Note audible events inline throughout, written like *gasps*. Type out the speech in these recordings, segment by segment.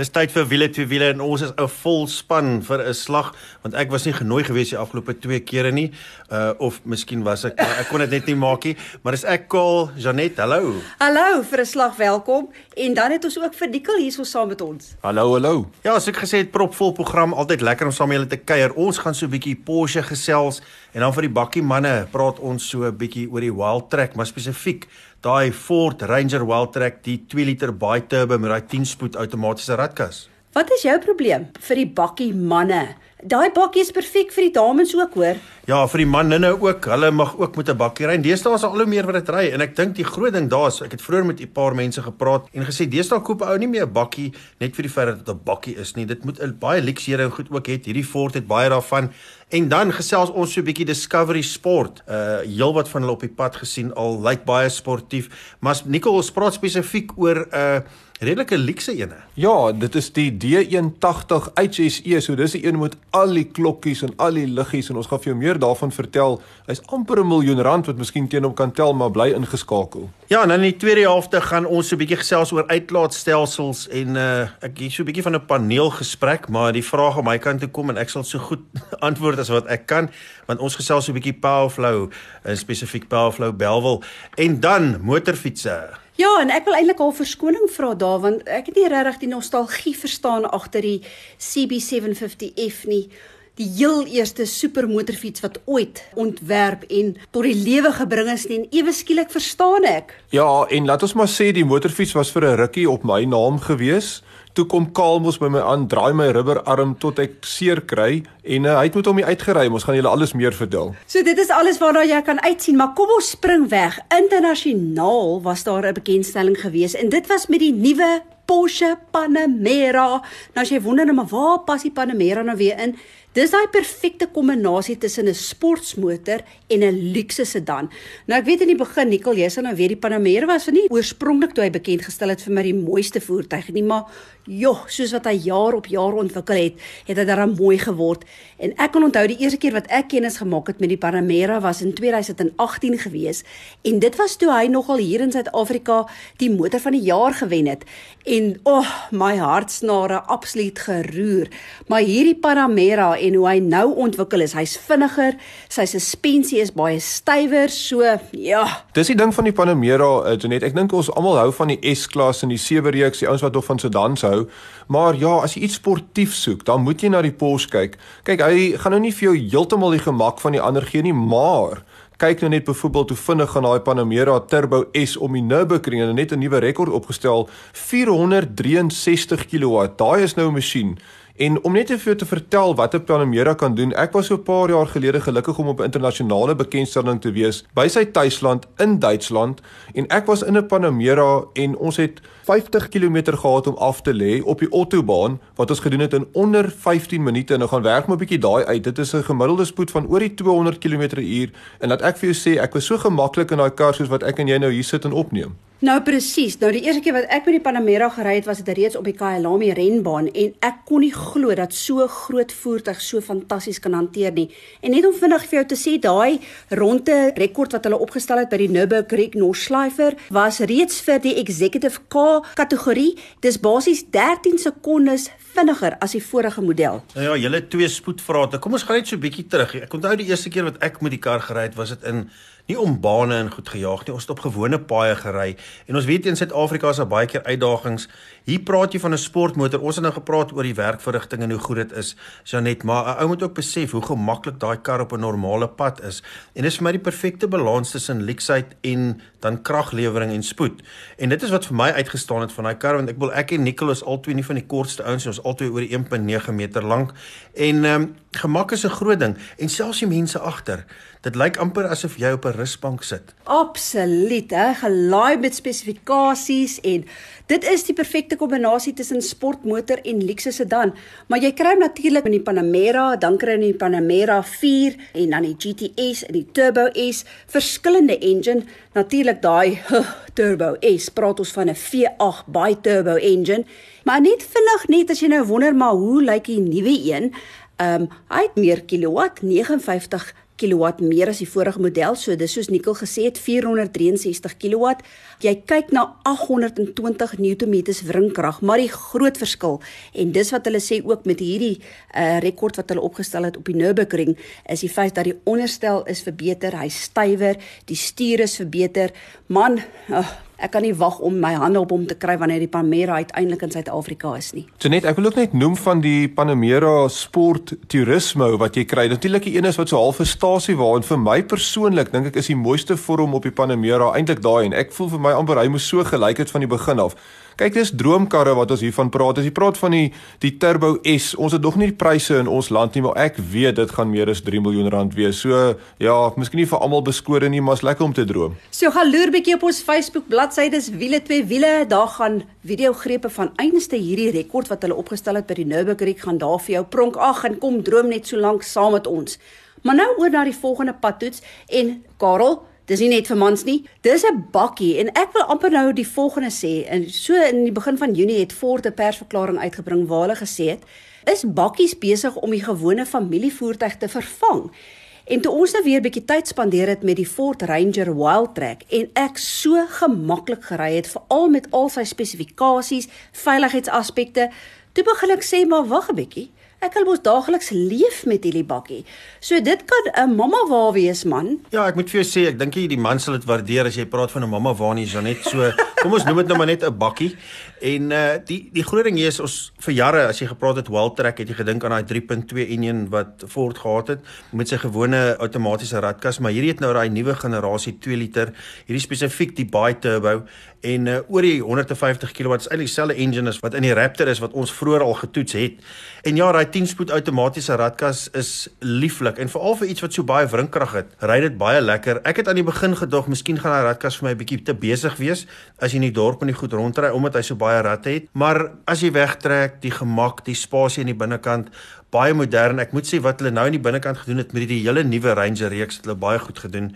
Dis tyd vir wiele twee wiele en ons is 'n vol span vir 'n slag want ek was nie genooi gewees die afgelope twee kere nie. Uh of miskien was ek ek kon dit net nie maak nie, maar dis ek Kol Janet. Hallo. Hallo vir 'n slag welkom en dan het ons ook vir Dikkel hierso saam met ons. Hallo, hallo. Ja, as ek gesê het propvol program, altyd lekker om saam met julle te kuier. Ons gaan so 'n bietjie Porsche gesels en dan vir die bakkie manne praat ons so 'n bietjie oor die Wild Track, maar spesifiek daai Ford Ranger Wildtrak die 2 liter bi-turbo met daai 10 spoed outomatiese ratkas. Wat is jou probleem vir die bakkie manne? Daai bakkie is perfek vir die dames ook hoor. Ja, vir die manne ook. Hulle mag ook met 'n bakkie ry. Deesdae is al hoe meer wat dit ry en ek dink die groot ding daar's, ek het vroeër met 'n paar mense gepraat en gesê deesdae koop ou nie meer 'n bakkie net vir die feit dat dit 'n bakkie is nie. Dit moet 'n baie luksere en goed ook het. Hierdie Ford het baie daarvan. En dan gesels ons so 'n bietjie Discovery Sport. Uh heelwat van hulle op die pad gesien al lyk baie sportief, maar Nicole praat spesifiek oor 'n uh, redelike luukse ene. Ja, dit is die D180 HSE, so dis die een met al die klokkies en al die liggies en ons gaan vir jou meer daarvan vertel. Hy's amper 'n miljoen rand wat miskien teen hom kan tel, maar bly ingeskakel. Ja, en dan in die tweede helfte gaan ons so 'n bietjie gesels oor uitlaatstelsels en uh ek hier so 'n bietjie van 'n paneelgesprek, maar die vraag op my kant toe kom en ek sal so goed *laughs* antwoord as wat ek kan, want ons gesels so 'n bietjie Powerflow, en spesifiek Powerflow Belwel en dan motorfietsse. Ja, en ek wil eintlik al verskoning vra daar want ek het nie regtig die nostalgie verstaan agter die CB750F nie. Die heel eerste supermotorfiets wat ooit ontwerp en tot die lewe gebring is nie en ewe skielik verstaan ek. Ja, en laat ons maar sê die motorfiets was vir 'n rukkie op my naam gewees. Toe kom Kaalmos by my aan, draai my rubberarm tot ek seer kry en uh, hy het met hom uitgery. Ons gaan julle alles meer vertel. So dit is alles waarna jy kan uitsien, maar kom ons spring weg. Internasionaal was daar 'n bekendstelling gewees en dit was met die nuwe Porsche Panamera. Nou as jy wonder nou maar waar pas die Panamera nou weer in? Dis daai perfekte kombinasie tussen 'n sportmotor en 'n luukse sedan. Nou ek weet in die begin Nicole, jy sal nou weet die Panamera was vir nie oorspronklik toe hy bekend gestel het vir my die mooiste voertuig nie, maar joh, soos wat hy jaar op jaar ontwikkel het, het hy daarom mooi geword. En ek kan onthou die eerste keer wat ek kennis gemaak het met die Panamera was in 2018 gewees en dit was toe hy nogal hier in Suid-Afrika die motor van die jaar gewen het. En oh, my hartsnare absoluut geroer. Maar hierdie Panamera en hoe hy nou ontwikkel is. Hy's vinniger, sy suspensie is baie stywer, so ja. Dis die ding van die Panamera, uh, Janet. Ek dink ons almal hou van die S-klas en die 7-reeks, die ouens wat nog van sedans hou. Maar ja, as jy iets sportief soek, dan moet jy na die Porsche kyk. Kyk, hy gaan nou nie vir jou heeltemal die gemak van die ander gee nie, maar kyk nou net byvoorbeeld hoe vinnig gaan daai Panamera Turbo S om die Nürburgring en net 'n nuwe rekord opgestel, 463 kW. Daai is nou 'n masjien. En om net jou te vertel wat 'n Panamera kan doen, ek was so 'n paar jaar gelede gelukkig om op 'n internasionale bekendstelling te wees by sy tuisland in Duitsland. En ek was in 'n Panamera en ons het 50 km gehad om af te lê op die autobaan wat ons gedoen het in onder 15 minute en nou gaan werk maar 'n bietjie daai uit. Dit is 'n gemiddelde spoed van oor die 200 km/h en laat ek vir jou sê, ek was so gemaklik in daai kar soos wat ek en jy nou hier sit en opneem. Nou presies. Nou die eerste keer wat ek met die Panamera gery het, was dit reeds op die Kyalami renbaan en ek kon nie glo dat so groot voertuig so fantasties kan hanteer nie. En net om vinnig vir jou te sê, daai ronde rekord wat hulle opgestel het by die Nürburgring Nordschleifer was reeds vir die Executive K kategorie. Dis basies 13 sekondes vinniger as die vorige model. Nou ja, julle twee spoedvrate. Kom ons gaan net so 'n bietjie terug. Ek onthou die eerste keer wat ek met die kar gery het, was dit in nie om bane en goed gejaag nie. Ons het op gewone paaie gery en ons weet in Suid-Afrika is daar baie keer uitdagings. Hier praat jy van 'n sportmotor. Ons het nou gepraat oor die werkverrigting en hoe goed dit is. Janet, maar 'n ou moet ook besef hoe gemaklik daai kar op 'n normale pad is. En dis vir my die perfekte balans tussen luksheid en dan kraglewering en spoed. En dit is wat vir my uitgestaan het van daai kar want ek wil ek en Nicholas albei nie van die kortste ouens nie. Ons albei oor 1.9 meter lank. En ehm um, gemak is 'n groot ding en selfs die mense agter. Dit lyk amper asof jy op 'n rusbank sit. Absoluut, hè, gelaai met spesifikasies en dit is die perfekte kombinasie tussen sportmotor en luukse sedan. Maar jy kry natuurlik in die Panamera, dan kry jy die Panamera 4 en dan die GTS en die Turbo S, verskillende engine. Natuurlik daai huh, Turbo S, praat ons van 'n V8 bi-turbo engine. Maar net vinnig net as jy nou wonder maar hoe lyk die nuwe een? Ehm um, hy het meer kilowatt, 59 kW meer as die vorige model. So dis soos Nicole gesê het 463 kW. Jy kyk na 820 Nm wringkrag, maar die groot verskil en dis wat hulle sê ook met hierdie uh, rekord wat hulle opgestel het op die Nürburgring is die feit dat die onderstel is verbeter, hy's stywer, die stuur is verbeter. Man, oh, Ek kan nie wag om my hande op hom te kry wanneer die Panamera uiteindelik in Suid-Afrika is nie. Jenet, ek wil ook net noem van die Panamera Sport Turismo wat jy kry. Natuurlik die een is wat so half 'n stasie waar en vir my persoonlik dink ek is die mooiste vorm op die Panamera eintlik daai en ek voel vir my amper hy moes so gelyk het van die begin af. Kyk, dis droomkarre wat ons hiervan praat. As jy praat van die die Turbo S, ons het nog nie die pryse in ons land nie, maar ek weet dit gaan meer as 3 miljoen rand wees. So ja, miskien nie vir almal beskore nie, maar is lekker om te droom. So gaan loer bietjie op ons Facebook bladsy, dis wiele twee wiele. Daar gaan videogrepe van einste hierdie rekord wat hulle opgestel het by die Nürburgring gaan daar vir jou pronk. Ag, en kom droom net so lank saam met ons. Maar nou oor na die volgende padtoets en Karel Dis nie net vir mans nie. Dis 'n bakkie en ek wil amper nou die volgende sê. En so in die begin van Junie het Ford 'n persverklaring uitgebring waar hulle gesê het: "Is bakkies besig om die gewone familievoertuig te vervang?" En toe ons nou weer 'n bietjie tyd spandeer het met die Ford Ranger Wildtrak en ek so gemaklik gery het, veral met al sy spesifikasies, veiligheidsaspekte, toe begin ek sê maar wag 'n bietjie. Ek kan mos daagliks leef met hierdie bakkie. So dit kan 'n mamma wa wees man. Ja, ek moet vir jou sê, ek dink jy die man sal dit waardeer as jy praat van 'n mamma wa nie, so net so. Kom ons noem dit nou maar net 'n bakkie. En uh die die groot ding hier is ons vir jare as jy gepraat het Wildtrak, het jy gedink aan daai 3.2 enjin wat Ford gehad het met sy gewone outomatiese ratkas, maar hierdie het nou daai nuwe generasie 2 liter, hierdie spesifiek die bi-turbo en uh, oor die 150 kW is eintlik dieselfde engine as wat in die Raptor is wat ons vroeër al getoets het. En ja, daai 10-spoed outomatiese ratkas is lieflik en veral vir iets wat so baie wringkrag het, ry dit baie lekker. Ek het aan die begin gedog miskien gaan daai ratkas vir my 'n bietjie te besig wees as jy in die dorp en nie goed rondry omdat hy so baie ratte het, maar as jy wegtrek, die gemak, die spasie in die binnekant, baie modern. Ek moet sê wat hulle nou in die binnekant gedoen het met die hele nuwe Ranger reeks, het hulle baie goed gedoen.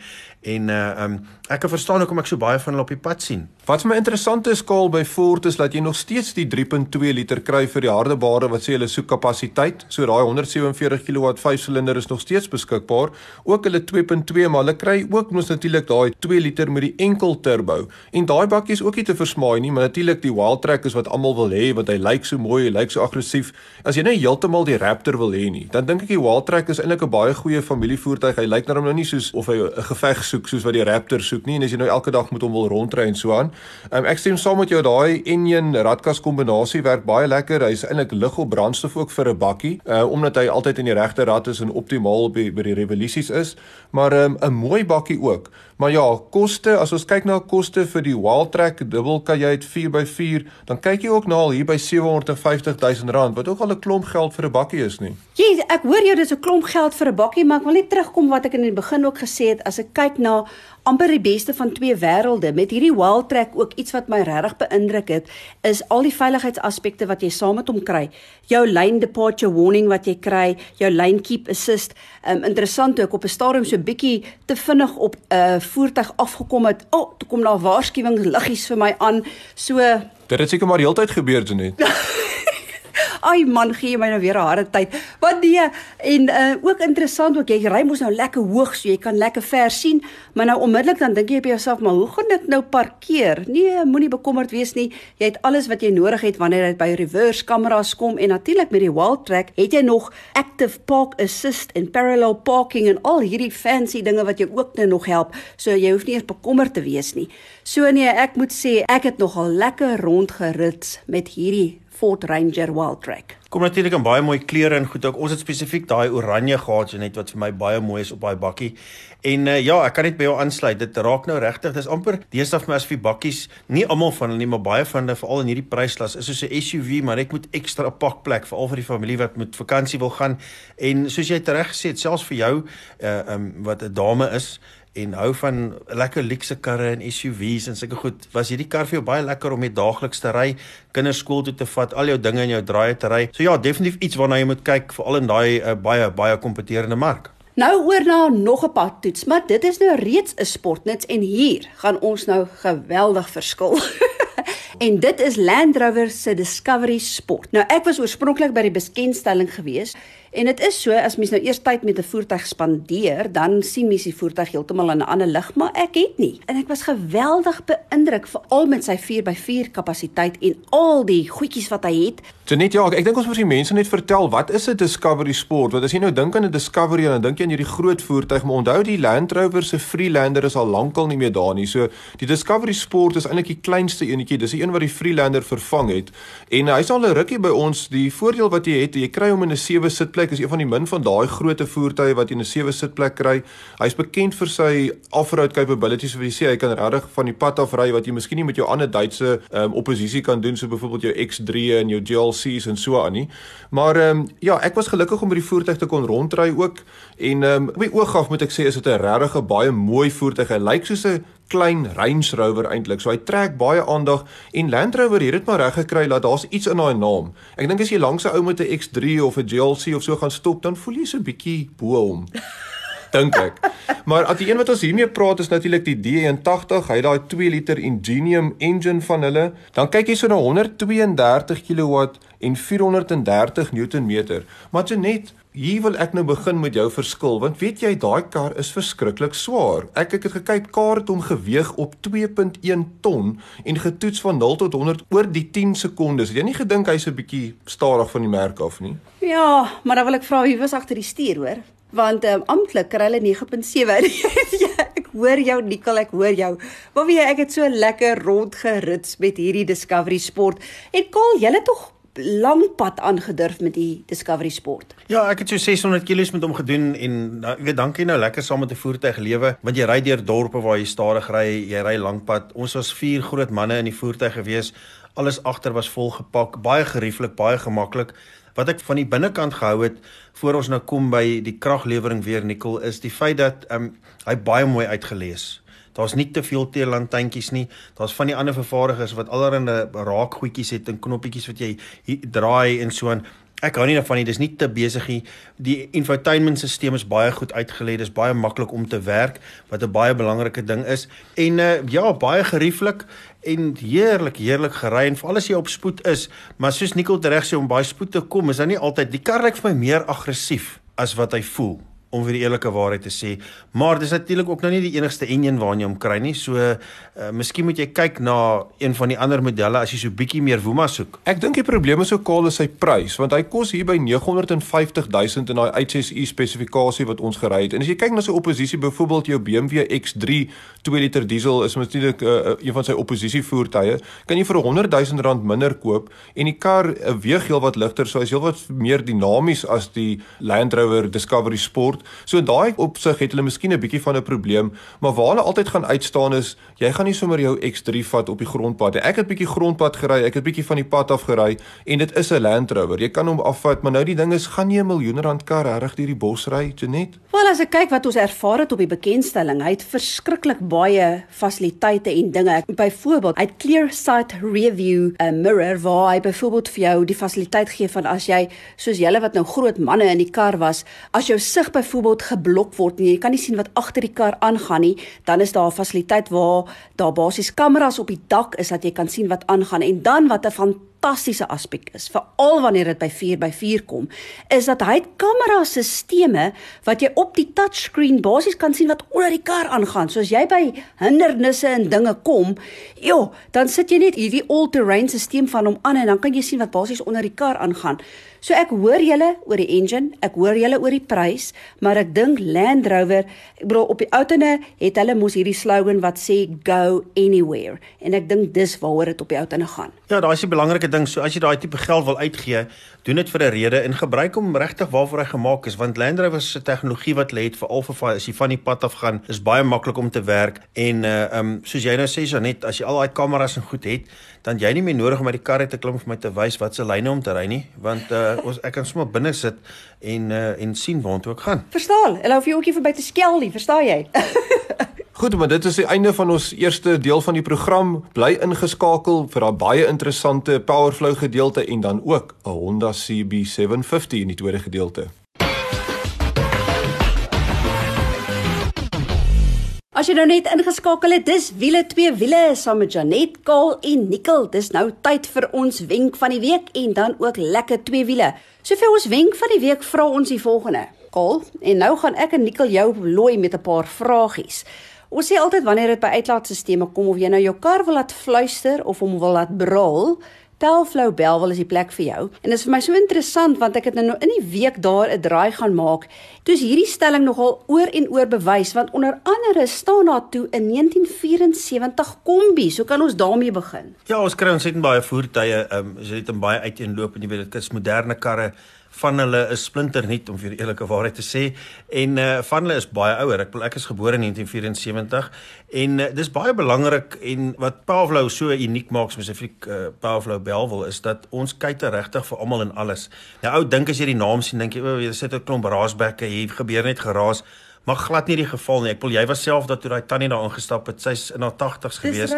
En uh um ek kan verstaan hoekom ek so baie van hulle op die pad sien. Wat vir my interessant is skaal by Ford is dat jy nog steeds die 3.2 liter kry vir die harde bare wat sê hulle soek kapasiteit. So daai 147 kW 5-silinder is nog steeds beskikbaar. Ook hulle 2.2, maar hulle kry ook mos natuurlik daai 2 liter met die enkel turbo. En daai bakkie is ook nie te versmaai nie, maar natuurlik die Wildtrak is wat almal wil hê want hy lyk so mooi, hy lyk so aggressief. As jy net heeltemal die rap Raptor wil hê nie, dan dink ek die Wildtrak is eintlik 'n baie goeie familievoertuig. Hy lyk hom nou nie soos of hy 'n geveg soek soos wat die Raptor soek nie en as jy nou elke dag moet hom wil rondry en so aan. Um, ek stem saam met jou daai enjin ratkas kombinasie werk baie lekker. Hy's eintlik lig op brandstof ook vir 'n bakkie, uh, omdat hy altyd in die regte rad is en optimaal by by die revolusies is, maar ehm, 'n um, mooi bakkie ook. Maar ja, koste, as ons kyk na koste vir die Wildtrak dubbel kajuit 4x4, dan kyk jy ook na al hier by 750 000 rand, wat ook al 'n klomp geld vir 'n bakkie is nie. Jy, ek hoor jou dis 'n klomp geld vir 'n bakkie, maar ek wil net terugkom wat ek in die begin ook gesê het, as ek kyk na amper die beste van twee wêrelde met hierdie Wildtrak ook iets wat my regtig beïndruk het is al die veiligheidsaspekte wat jy saam met hom kry. Jou lane departure warning wat jy kry, jou lane keep assist. Um interessant ook op 'n stadium so bietjie te vinnig op 'n uh, voertuig afgekom het. O, oh, toe kom daar waarskuwingsliggies vir my aan. So Dit het seker maar heeltyd gebeur, Janet. *laughs* Ai man, gee my nou weer 'n harde tyd. Wat nee, en uh ook interessant ook jy ry mos nou lekker hoog so jy kan lekker ver sien, maar nou onmiddellik dan dink jy op jouself, maar hoe gaan ek nou parkeer? Nee, moenie bekommerd wees nie. Jy het alles wat jy nodig het wanneer dit by reverse kameras kom en natuurlik met die Wildtrak het jy nog active park assist en parallel parking en al hierdie fancy dinge wat jou ook nou nog help. So jy hoef nie eers bekommerd te wees nie. So nee, ek moet sê ek het nogal lekker rondgerits met hierdie Ford Ranger Wildtrak. Kom natuurlik in baie mooi kleure en goed ook. Ons het spesifiek daai oranje gehad net wat vir my baie mooi is op daai bakkie. En uh, ja, ek kan net by jou aansluit. Dit raak nou regtig. Dis amper deesdae vir my as vir bakkies, nie almal van hulle nie, maar baie van hulle veral in hierdie prysklas is soos 'n SUV, maar ek moet ekstra pakplek veral vir die familie wat met vakansie wil gaan. En soos jy reg gesê het, selfs vir jou uh um wat 'n dame is, en hou van lekker luukse karre en SUV's en sulke goed. Was hierdie kar vir jou baie lekker om mee daagliks te ry, kinders skool toe te vat, al jou dinge in jou draaie te ry. So ja, definitief iets waarna jy moet kyk veral in daai uh, baie baie kompeterende mark. Nou oor na nog 'n pad toets, maar dit is nou reeds 'n sportnuts en hier gaan ons nou geweldig verskil. *laughs* En dit is Land Rover se Discovery Sport. Nou ek was oorspronklik by die bekendstelling gewees en dit is so as mens nou eers tyd met 'n voertuig spandeer, dan sien mens die voertuig heeltemal in 'n ander lig, maar ek het nie. En ek was geweldig beïndruk veral met sy 4x4 kapasiteit en al die goedjies wat hy het. So net ja, ek, ek dink ons moet die mense net vertel wat is 'n Discovery Sport? Want as jy nou dink aan 'n Discovery, dan dink jy aan hierdie groot voertuig, maar onthou die Land Rover se Freelander is al lankal nie meer daar nie. So die Discovery Sport is eintlik die kleinste enetjie. Dis die een wat die Freelander vervang het. En hy's al 'n rukkie by ons. Die voordeel wat jy het, jy kry hom in 'n 7 sitplek. Is een van die min van daai groot voertuie wat jy in 'n 7 sitplek kry. Hy's bekend vir sy off-road capabilities, so wie sê hy kan regtig van die pad af ry wat jy miskien nie met jou ander Duitse um, oppositie kan doen, so byvoorbeeld jou X3 en jou GLC's en so aan nie. Maar ehm um, ja, ek was gelukkig om met die voertuig te kon rondry ook en ehm um, op die oog af moet ek sê is dit 'n regtig baie mooi voertuig. Hy lyk soos 'n klein Range Rover eintlik. So hy trek baie aandag en Land Rover het dit maar reg gekry dat daar's iets in daai naam. Ek dink as jy langs 'n ou met 'n X3 of 'n GLC of so gaan stop, dan voel jy so 'n bietjie bo hom. *laughs* dink ek. Maar at die een wat ons hiermee praat is natuurlik die D81. Hy het daai 2 liter Ingenium engine van hulle. Dan kyk jy so na 132 kW en 430 Newtonmeter. Maar jy net Hier wil ek nou begin met jou verskil want weet jy daai kar is verskriklik swaar. Ek ek het gekyk kar het hom geweg op 2.1 ton en getoets van 0 tot 100 oor die 10 sekondes. Het jy nie gedink hy's 'n bietjie stadig van die merk af nie? Ja, maar dan wil ek vra wie was agter die stuur hoor? Want um, amptelik kry hulle 9.7. *laughs* ja, ek hoor jou Nicole, ek hoor jou. Maar jy, ek het so lekker rondgerits met hierdie Discovery Sport. En Kol, jy het tog lang pad aangedurf met die Discovery Sport. Ja, ek het so 600 km met hom gedoen en nou, ek weet dankie nou lekker saam met 'n voertuig lewe want jy ry deur dorpe waar jy stadig ry, jy ry lank pad. Ons was vier groot manne in die voertuig gewees. Alles agter was vol gepak, baie gerieflik, baie gemaklik. Wat ek van die binnekant gehou het voor ons nou kom by die kraglewering weer Nikkel is die feit dat ehm um, hy baie mooi uitgelees. Daar's nie te veel teelantjies nie. Daar's van die ander vervaardigers wat allerlei raakgoedjies het en knoppietjies wat jy draai en so aan. Ek hou nie daarvan nie. Dis nie te besig nie. Die infotainmentstelsel is baie goed uitgelê. Dis baie maklik om te werk wat 'n baie belangrike ding is. En uh, ja, baie gerieflik en heerlik, heerlik gery en veral as jy op spoed is, maar soos Nicole reg sê om baie spoed te kom, is dan nie altyd die kar lyk vir my meer aggressief as wat hy voel om vir die eerlike waarheid te sê. Maar dis natuurlik ook nou nie die enigste enjin waarna jy hom kry nie. So, uh, miskien moet jy kyk na een van die ander modelle as jy so bietjie meer woema soek. Ek dink die probleem is ook al is sy prys, want hy kos hier by 950 000 in daai HSI spesifikasie wat ons gery het. En as jy kyk na sy oppositie, byvoorbeeld jou BMW X3 2 liter diesel is natuurlik uh, een van sy oppositie voertuie, kan jy vir 100 000 rand minder koop en die kar weeg heelwat ligter, so hy's heelwat meer dinamies as die Land Rover Discovery Sport. So in daai opsig het hulle miskien 'n bietjie van 'n probleem, maar waar hulle altyd gaan uitstaan is, jy gaan nie sommer jou X3 vat op die grondpad nie. Ek het bietjie grondpad gery, ek het bietjie van die pad af gery en dit is 'n Land Rover. Jy kan hom afvat, maar nou die ding is, gaan jy 'n miljoen rand kar reg deur die bos ry, Janet? Wel as ek kyk wat ons ervaar het op die bekendstelling, hy het verskriklik baie fasiliteite en dinge. Byvoorbeeld, hy het Clear Sight Review 'n mirror waar hy byvoorbeeld vir jou die fasiliteit gee van as jy soos julle wat nou groot manne in die kar was, as jou sig by byvoorbeeld geblok word en jy kan nie sien wat agter die kar aangaan nie, dan is daar 'n fasiliteit waar daar basies kameras op die dak is dat jy kan sien wat aangaan en dan wat 'n fantastiese aspek is, veral wanneer dit by 4x4 kom, is dat hy kamerasisteme wat jy op die touchscreen basies kan sien wat onder die kar aangaan. So as jy by hindernisse en dinge kom, ja, dan sit jy net hierdie all-terrain stelsel van hom aan en dan kan jy sien wat basies onder die kar aangaan. So ek hoor julle oor die engine, ek hoor julle oor die prys, maar ek dink Land Rover, ek bedoel op die outene het hulle mos hierdie slogan wat sê go anywhere en ek dink dis waaroor dit op die outene gaan. Ja, daai is 'n belangrike ding. So as jy daai tipe geld wil uitgee, doen dit vir 'n rede en gebruik hom regtig waarvoor hy gemaak is, want Land Rover se tegnologie wat lê het vir al vir as jy van die pad af gaan, is baie maklik om te werk en uh um soos jy nou sê Janet, as jy al daai kameras en goed het, dan jy nie meer nodig om uit die kar uit te klim vir my te wys wat se lyne om te ry nie, want uh ons ek kan sommer binne sit en uh en sien waartoe ek gaan. Verstaan? Hulle hoef jy ookie verby te skel nie, verstaan jy? *laughs* Goed, maar dit is die einde van ons eerste deel van die program. Bly ingeskakel vir daai baie interessante Powerflow gedeelte en dan ook 'n Honda CB750 in die tweede gedeelte. As jy nou net ingeskakel het, dis wiele twee wiele saam met Janet, Kaal en Nikkel. Dis nou tyd vir ons wenk van die week en dan ook lekker twee wiele. So vir ons wenk van die week vra ons die volgende. Kaal, en nou gaan ek en Nikkel jou looi met 'n paar vragies. Ons sê altyd wanneer dit by uitlaatstelsels kom of jy nou jou kar wil laat fluister of hom wil laat brul, Pelflow Belwel is die plek vir jou. En dit is vir my so interessant want ek het nou in die week daar 'n draai gaan maak. Toe is hierdie stelling nogal oor en oor bewys want onder andere staan daar toe 'n 1974 Kombi. So kan ons daarmee begin. Ja, ons kry ons het baie voertuie, ehm um, jy het baie uiteenloop en jy weet dit is moderne karre van hulle is splinternuut om vir die eerlike waarheid te sê en uh, van hulle is baie ouer. Ek ek is gebore in 1974 en uh, dis baie belangrik en wat Pavlo so uniek maak spesifiek uh, Pavlo Belwel is dat ons kyk regtig vir almal en alles. Nou ou dink as jy die naam sien dink jy o, jy sit 'n klomp raasbekke hier gebeur net geraas maar glad nie die geval nie. Ek wil jy was self dat toe daai tannie daar ingestap het, sy's in haar 80's gewees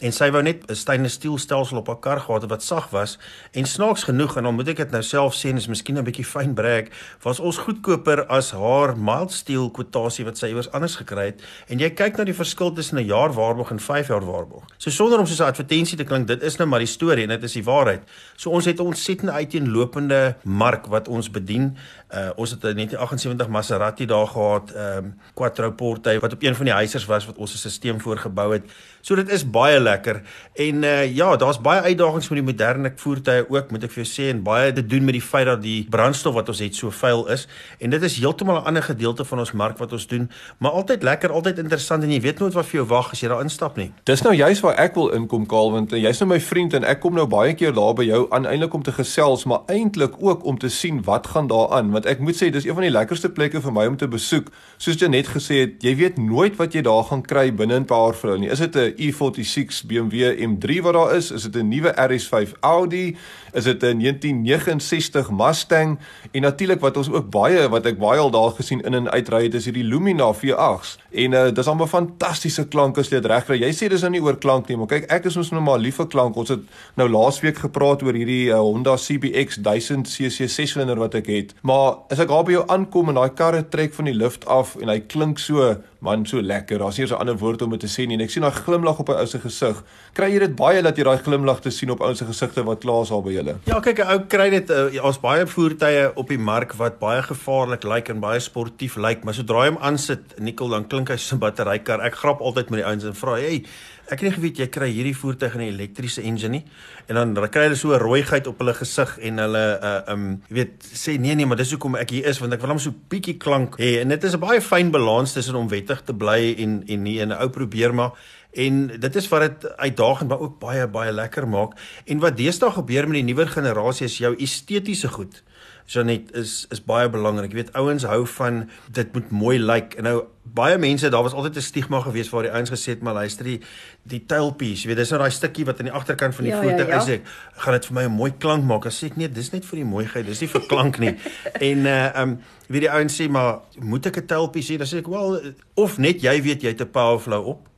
en sy wou net 'n stainless steel stelsel op haar kar gehad wat sag was en snaaks genoeg en dan moet ek dit nou self sê, is miskien 'n bietjie fyn breek, was ons goedkoper as haar mild steel kwotasie wat sy iewers anders gekry het en jy kyk na die verskil tussen 'n jaar waarborg en 5 jaar waarborg. So sonder om soos 'n advertensie te klink, dit is nou maar die storie en dit is die waarheid. So ons het 'n ontsettende uiteenlopende mark wat ons bedien. Uh, ons het 'n 1978 Maserati daar gehad. Uh, ehm um, Quattroporte wat op een van die huisers was wat ons 'n stelsel voorgebou het. So dit is baie lekker en uh, ja, daar's baie uitdagings met die moderne voertuie ook, moet ek vir jou sê en baie te doen met die feit dat die brandstof wat ons het so vuil is en dit is heeltemal 'n ander gedeelte van ons mark wat ons doen, maar altyd lekker, altyd interessant en jy weet nooit wat vir jou wag as jy daar instap nie. Dis nou juist waar ek wil inkom Kaal want eh, jy's nou my vriend en ek kom nou baie keer daar by jou aan eintlik om te gesels, maar eintlik ook om te sien wat gaan daar aan want ek moet sê dis een van die lekkerste plekke vir my om te besoek soos jy net gesê het, jy weet nooit wat jy daar gaan kry binne 'n paar vrou nie. Is dit 'n E46 BMW M3 wat daar is? Is dit 'n nuwe RS5 Audi? Is dit 'n 1969 Mustang? En natuurlik wat ons ook baie wat ek baie al daar gesien in en uitry het, is hierdie Lumina V8s. En uh, dis almal fantastiese klanke as jy dit regkry. Jy sê dis nou nie oor klank nie, maar kyk, ek is ons nou maar lief vir klank. Ons het nou laasweek gepraat oor hierdie uh, Honda CBX 1000cc 6-silinder wat ek het. Maar as ek daar by jou aankom en daai karre trek van die lift af en hy klink so man so lekker. Daar's nie so 'n ander woord om dit te sê nie. En ek sien daai glimlag op hy ou se gesig. Kry jy dit baie dat jy daai glimlag te sien op ou se gesigte wat klaas al by julle? Ja, kyk, ou kry dit uh, ons baie voertuie op die mark wat baie gevaarlik lyk like en baie sportief lyk, like, maar sodra jy hom aansit, Nikkel, dan klink hy soos 'n batterykar. Ek grap altyd met die ouens en vra, "Hey, ek het nie geweet jy kry hierdie voertuig in 'n elektriese engine nie." En dan kry hulle so 'n rooiheid op hulle gesig en hulle uh um jy weet sê nee nee, maar dis hoekom ek hier is want ek wil hom so bietjie klank hê en dit is 'n baie fyn balans tussen om wet wettig te bly en en nie in 'n ou probeer maar en dit is wat dit uitdagend maar ook baie baie lekker maak en wat deesdae gebeur met die nuwer generasie is jou estetiese goed Janet is is baie belangrik. Jy weet ouens hou van dit moet mooi lyk. Like. En nou baie mense, daar was altyd 'n stigma gewees waar die ouens gesê het maar luister die die tailpiece, jy weet dis nou daai stukkie wat aan die agterkant van die ja, voertuig ja, ja. is ek gaan dit vir my 'n mooi klank maak. As sê ek nee, dis net vir die mooiheid, dis nie vir klank nie. *laughs* en uh um jy weet die ouens sê maar moet ek 'n tailpiece hê? Dan sê ek wel of net jy weet jy het 'n power flow op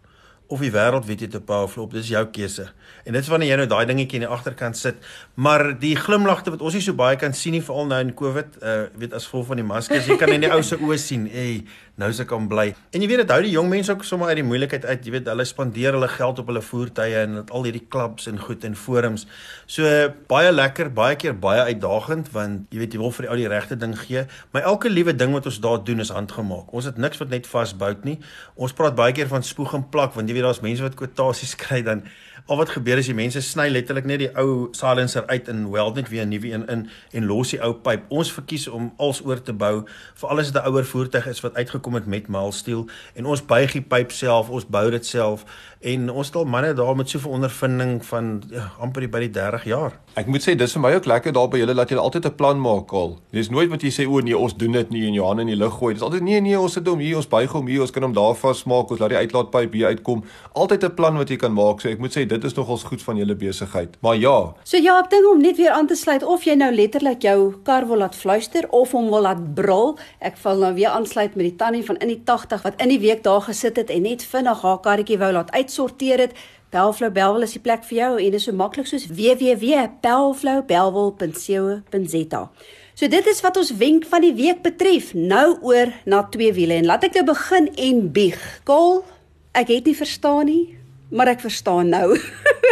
of die wêreld weet jy te powerful op, dis jou keuse. En dit is wanneer jy nou daai dingetjie in die agterkant sit, maar die glimlagte wat ons nie so baie kan sien nie veral nou in Covid, uh weet as gevolg van die maskers, jy kan in die ou se oë sien, hey, nou se kan bly. En jy weet dit hou die jong mense ook sommer uit die moeilikheid uit, jy weet hulle spandeer hulle geld op hulle voertuie en al hierdie klubs en goed en forums. So baie lekker, baie keer baie uitdagend want jy weet jy wil vir die ou die regte ding gee, maar elke liewe ding wat ons daar doen is handgemaak. Ons het niks wat net vasbou nie. Ons praat baie keer van spoeg en plak want jy weet daar's mense wat kwotasies *laughs* kry dan al wat gebeur is die mense sny letterlik net die ou silencer uit en weld net weer 'n nuwe een in en los die ou pyp. Ons verkies om als oor te bou vir alles wat 'n ouer voertuig is wat uitgekom het met maalsteel en ons buig die pyp self, ons bou dit self en ons het al manne daar met soveel ondervinding van ja, amper by die 30 jaar. Ek moet sê dis vir my ook lekker daar by julle dat julle altyd 'n plan maak al. Dis nooit wat jy sê o nee, ons doen dit nie en jou hande in die lug gooi. Dis altyd nee nee, ons sit hom hier, ons buig hom hier, ons kan hom daar vasmaak, ons laat die uitlaatpyp hier uitkom. Altyd 'n plan wat jy kan maak. So ek moet sê dit is nogals goed van julle besigheid. Maar ja. So ja, ek dink om net weer aan te sluit of jy nou letterlik jou kar wil laat fluister of hom wil laat brul. Ek val nou weer aansluit met die tannie van in die 80 wat in die week daar gesit het en net vinnig haar karretjie wou laat uitsorteer het. Bellflow Bellwel is die plek vir jou en dit is so maklik soos www.bellflowbellwel.co.za. So dit is wat ons wenk van die week betref. Nou oor na twee wiele en laat ek nou begin en bieg. Kol Ek het nie verstaan nie, maar ek verstaan nou.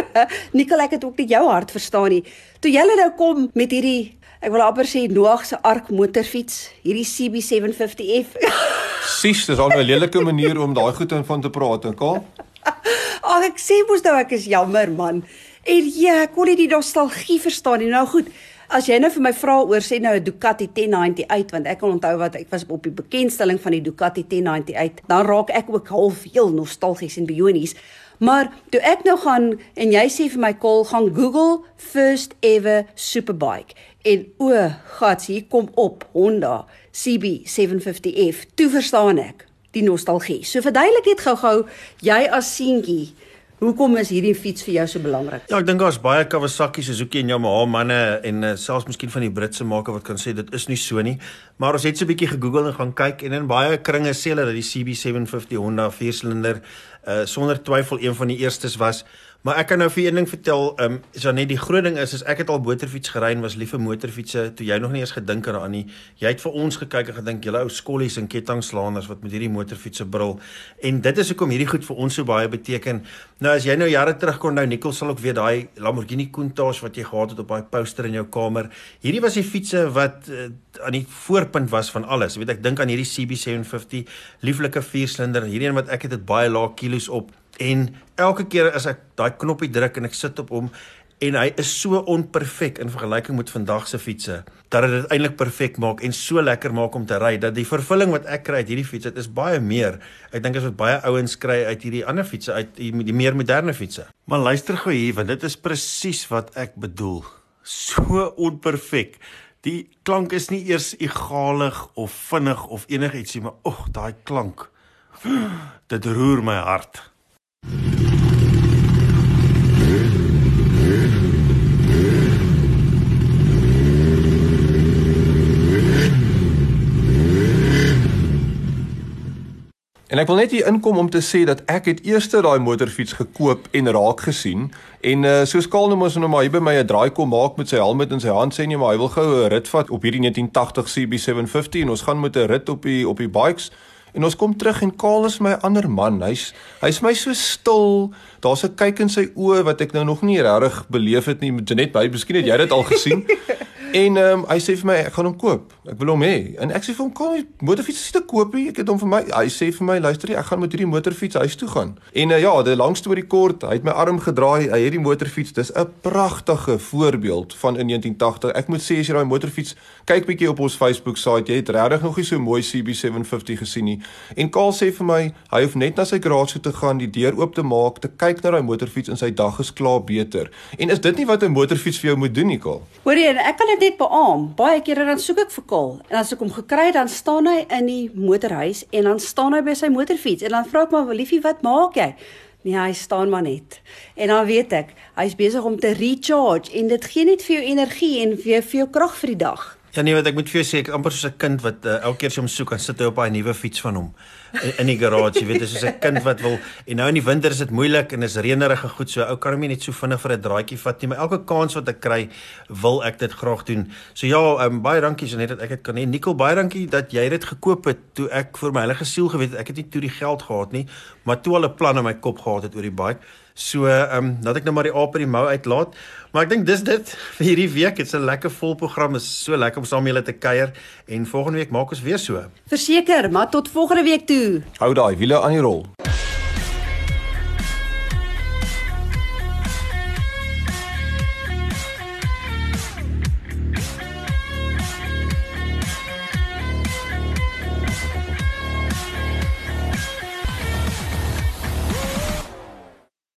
*laughs* Nicole, ek het ook nie jou hart verstaan nie. Toe jy nou kom met hierdie ek wil amper sê Noag se ark motorfiets, hierdie CB750F. Sis, dis al 'n lelike manier om daai goed in van te praat, en Kaal. *laughs* Ag ek sê mos nou ek is jammer man. En ja, ek kon nie die nostalgie verstaan nie. Nou goed, as jy nou vir my vra oor sê nou 'n Ducati 1090 uit want ek kan onthou wat ek was op die bekendstelling van die Ducati 1090 uit, dan raak ek ook half heel nostalgies en bionies. Maar toe ek nou gaan en jy sê vir my kol gaan Google first ever superbike en o, gats, hier kom op Honda CB750F. Toe verstaan ek die nostalgie. So verduidelik net gou-gou jy as seentjie Hoekom is hierdie fiets vir jou so belangrik? Ja, ek dink daar's baie Kawasaki, Suzuki en Yamaha manne en uh, selfs miskien van die Britse makers wat kan sê dit is nie so nie. Maar ons het so 'n bietjie gegoogel en gaan kyk en in baie kringe sê hulle dat die CB750 Honda 4-silinder uh, sonder twyfel een van die eerstes was. Maar ek kan nou vir een ding vertel, ehm um, is dan net die groot ding is is ek het al motorfiets gery en was lief vir motorfietsse toe jy nog nie eens gedink het daaraan nie. Jy het vir ons gekyk en gedink julle ou skollies en kettingslaanders wat met hierdie motorfietsse brul. En dit is hoekom hierdie goed vir ons so baie beteken. Nou as jy nou jare terug kon nou Nicole sal ook weer daai Lamborghini Countach wat jy gehad het op daai poster in jou kamer. Hierdie was die fietsse wat uh, aan die voorpunt was van alles. Jy weet ek dink aan hierdie CB750 lieflike 4-silinder. Hierdie een wat ek het dit baie lae kilos op En elke keer as ek daai knoppie druk en ek sit op hom en hy is so onperfek in vergelyking met vandag se fietsse dat dit eintlik perfek maak en so lekker maak om te ry dat die vervulling wat ek kry uit hierdie fiets dit is baie meer. Ek dink as wat baie ouens kry uit hierdie ander fietsse uit die, die meer moderne fietsse. Maar luister gou hier want dit is presies wat ek bedoel. So onperfek. Die klank is nie eers egalig of vinnig of enigietsie maar ag daai klank. *gasps* Dit roer my hart. Ek wil net hier inkom om te sê dat ek het eers daai motorfiets gekoop en raak gesien en uh, soos Kaal nou mos nou maar hier by my 'n draai kom maak met sy helm in sy hand sê nee maar hy wil gou 'n rit vat op hierdie 1980 CB750 en ons gaan met 'n rit op die op die bikes En ons kom terug en Kaal is my ander man. Hy's hy's my so stil. Daar's 'n kyk in sy oë wat ek nou nog nie regtig beleef het nie. Janet, by, miskien het jy dit al gesien. *laughs* En ehm um, hy sê vir my ek gaan hom koop. Ek wil hom hê. En ek sê vir hom kom die motorfiets is te koop nie. Ek het hom vir my. Hy sê vir my luister jy ek gaan met hierdie motorfiets huis toe gaan. En uh, ja, die lang storie kort, hy het my arm gedraai. Hy het die motorfiets. Dis 'n pragtige voorbeeld van in 1980. Ek moet sê as jy daai motorfiets kyk bietjie op ons Facebook site, jy het regtig nog nie so mooi CB750 gesien nie. En Kaal sê vir my hy hoef net na sy garage toe te gaan, die deur oop te maak, te kyk na daai motorfiets en sy dag is klaar beter. En is dit nie wat 'n motorfiets vir jou moet doen nie, Kaal? Hoorie, ek kan dit beamoen. Baie kere dan soek ek vir Kol en as ek hom gekry het, dan staan hy in die motorhuis en dan staan hy by sy motorfiets en dan vra ek maar, "Liefie, wat maak jy?" Nee, hy staan maar net. En dan weet ek, hy's besig om te recharge en dit gee net vir jou energie en vir jou, vir jou krag vir die dag. Ja nee, wat ek moet vir jou sê, ek amper soos 'n kind wat uh, elke keer as jy hom soek, dan sit hy op 'n nuwe fiets van hom in, in die garage, jy weet, dis soos 'n kind wat wil en nou in die winter is dit moeilik en is reënerig en goed so. Ou kan hom nie net so vinnig vir 'n draaitjie vat nie, maar elke kans wat ek kry, wil ek dit graag doen. So ja, um, baie dankie Janet dat ek dit kan hê. Nicole, baie dankie dat jy dit gekoop het toe ek vir my heilige siel geweet het ek het nie toe die geld gehad nie, maar toe al 'n plan in my kop gehad het oor die bike. So, ehm, um, laat ek nou maar die aap in die mou uitlaat. Maar ek dink dis dit vir hierdie week. Dit's 'n lekker vol program. Is so lekker om saam julle te kuier en volgende week maak ons weer so. Verseker, maar tot volgende week toe. Hou daai wiele aan die rol.